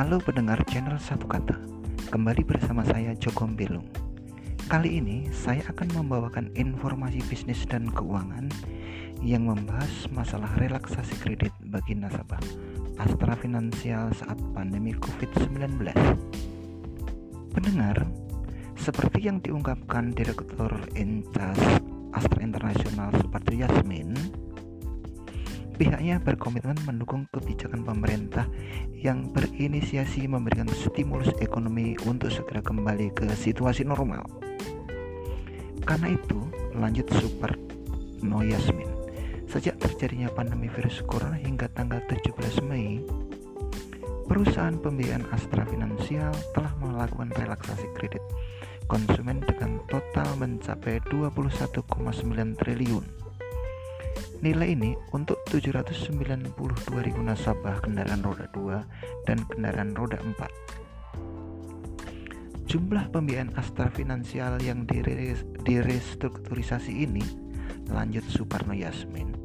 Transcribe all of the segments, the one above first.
Halo pendengar channel Satu Kata Kembali bersama saya Joko Belung Kali ini saya akan membawakan informasi bisnis dan keuangan Yang membahas masalah relaksasi kredit bagi nasabah Astra Finansial saat pandemi COVID-19 Pendengar, seperti yang diungkapkan Direktur Incas Astra Internasional seperti Yasmin Pihaknya berkomitmen mendukung kebijakan pemerintah yang berinisiasi memberikan stimulus ekonomi untuk segera kembali ke situasi normal. Karena itu, lanjut Super No Yasmin. Sejak terjadinya pandemi virus corona hingga tanggal 17 Mei, perusahaan pembiayaan Astra Finansial telah melakukan relaksasi kredit konsumen dengan total mencapai 21,9 triliun Nilai ini untuk 792.000 nasabah kendaraan roda 2 dan kendaraan roda 4. Jumlah pembiayaan Astra Finansial yang direstrukturisasi ini, lanjut Suparno Yasmin,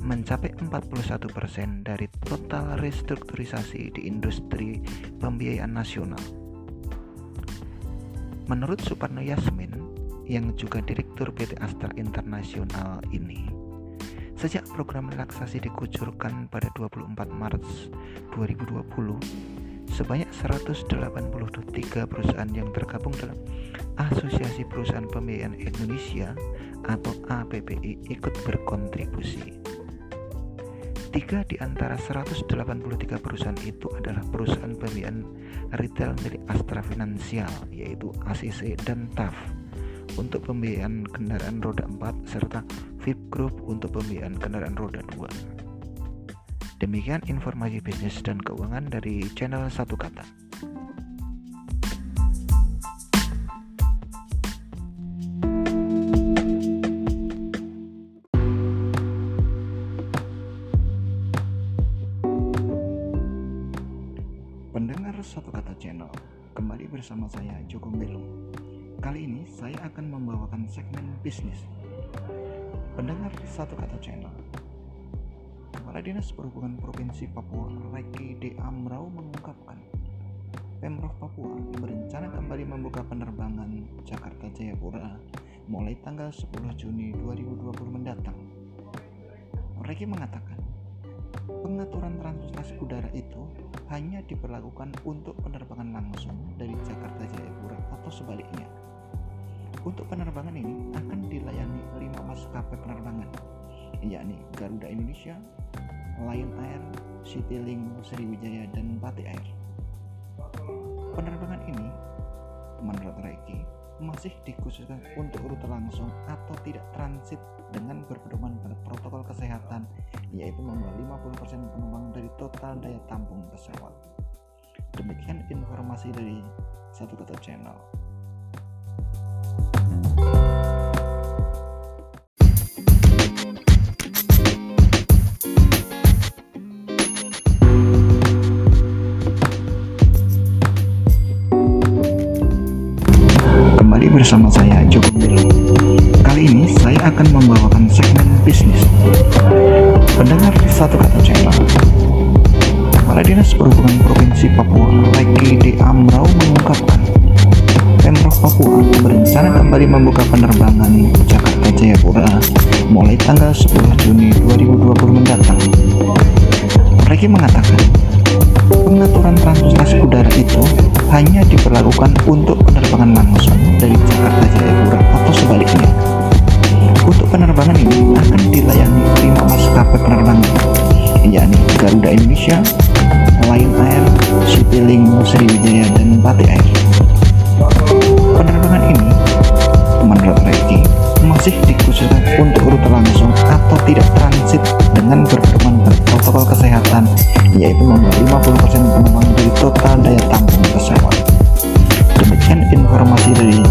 mencapai 41% dari total restrukturisasi di industri pembiayaan nasional. Menurut Suparno Yasmin, yang juga Direktur PT Astra Internasional ini, Sejak program relaksasi dikucurkan pada 24 Maret 2020, sebanyak 183 perusahaan yang tergabung dalam Asosiasi Perusahaan Pembiayaan Indonesia atau APPI ikut berkontribusi. Tiga di antara 183 perusahaan itu adalah perusahaan pembiayaan retail milik Astra Finansial, yaitu ACC dan TAF untuk pembiayaan kendaraan roda 4 serta VIP Group untuk pembiayaan kendaraan roda 2. Demikian informasi bisnis dan keuangan dari channel Satu Kata. Pendengar Satu Kata Channel, kembali bersama saya Joko Belung. Kali ini saya akan membawakan segmen bisnis. Pendengar satu kata channel. Kepala Dinas Perhubungan Provinsi Papua, Reki D. Amrau mengungkapkan, Pemprov Papua berencana kembali membuka penerbangan Jakarta Jayapura mulai tanggal 10 Juni 2020 mendatang. Reki mengatakan, pengaturan transportasi udara itu hanya diperlakukan untuk penerbangan langsung dari Jakarta Jayapura atau sebaliknya untuk penerbangan ini akan dilayani maskapai penerbangan, yakni Garuda Indonesia, Lion Air, Citylink, Sriwijaya, dan Batik Air. Penerbangan ini, menurut Reiki, masih dikhususkan untuk rute langsung atau tidak transit dengan berpedoman pada protokol kesehatan yaitu membawa 50% penumpang dari total daya tampung pesawat. Demikian informasi dari satu kata channel. Bersama saya Joko Belo. Kali ini saya akan membawakan segmen bisnis. Pendengar satu kata channel. Kepala Dinas Perhubungan Provinsi Papua, Leki D. Amrau mengungkapkan Pemprov Papua berencana kembali membuka penerbangan Jakarta Jayapura mulai tanggal 10 Juni 2020 mendatang. Mereka mengatakan, pengaturan transportasi udara itu hanya diperlakukan untuk penerbangan langsung dari Jakarta Jayapura atau sebaliknya. Untuk penerbangan ini akan dilayani lima maskapai penerbangan, yakni Garuda Indonesia, Lion Air, Citylink, Sriwijaya, dan Batik Air. Penerbangan ini, menurut Reiki, masih dikhususkan untuk rute langsung atau tidak transit dengan berpedoman protokol kesehatan, yaitu membawa 50% penumpang dari total daya tampung pesawat. Demikian informasi dari.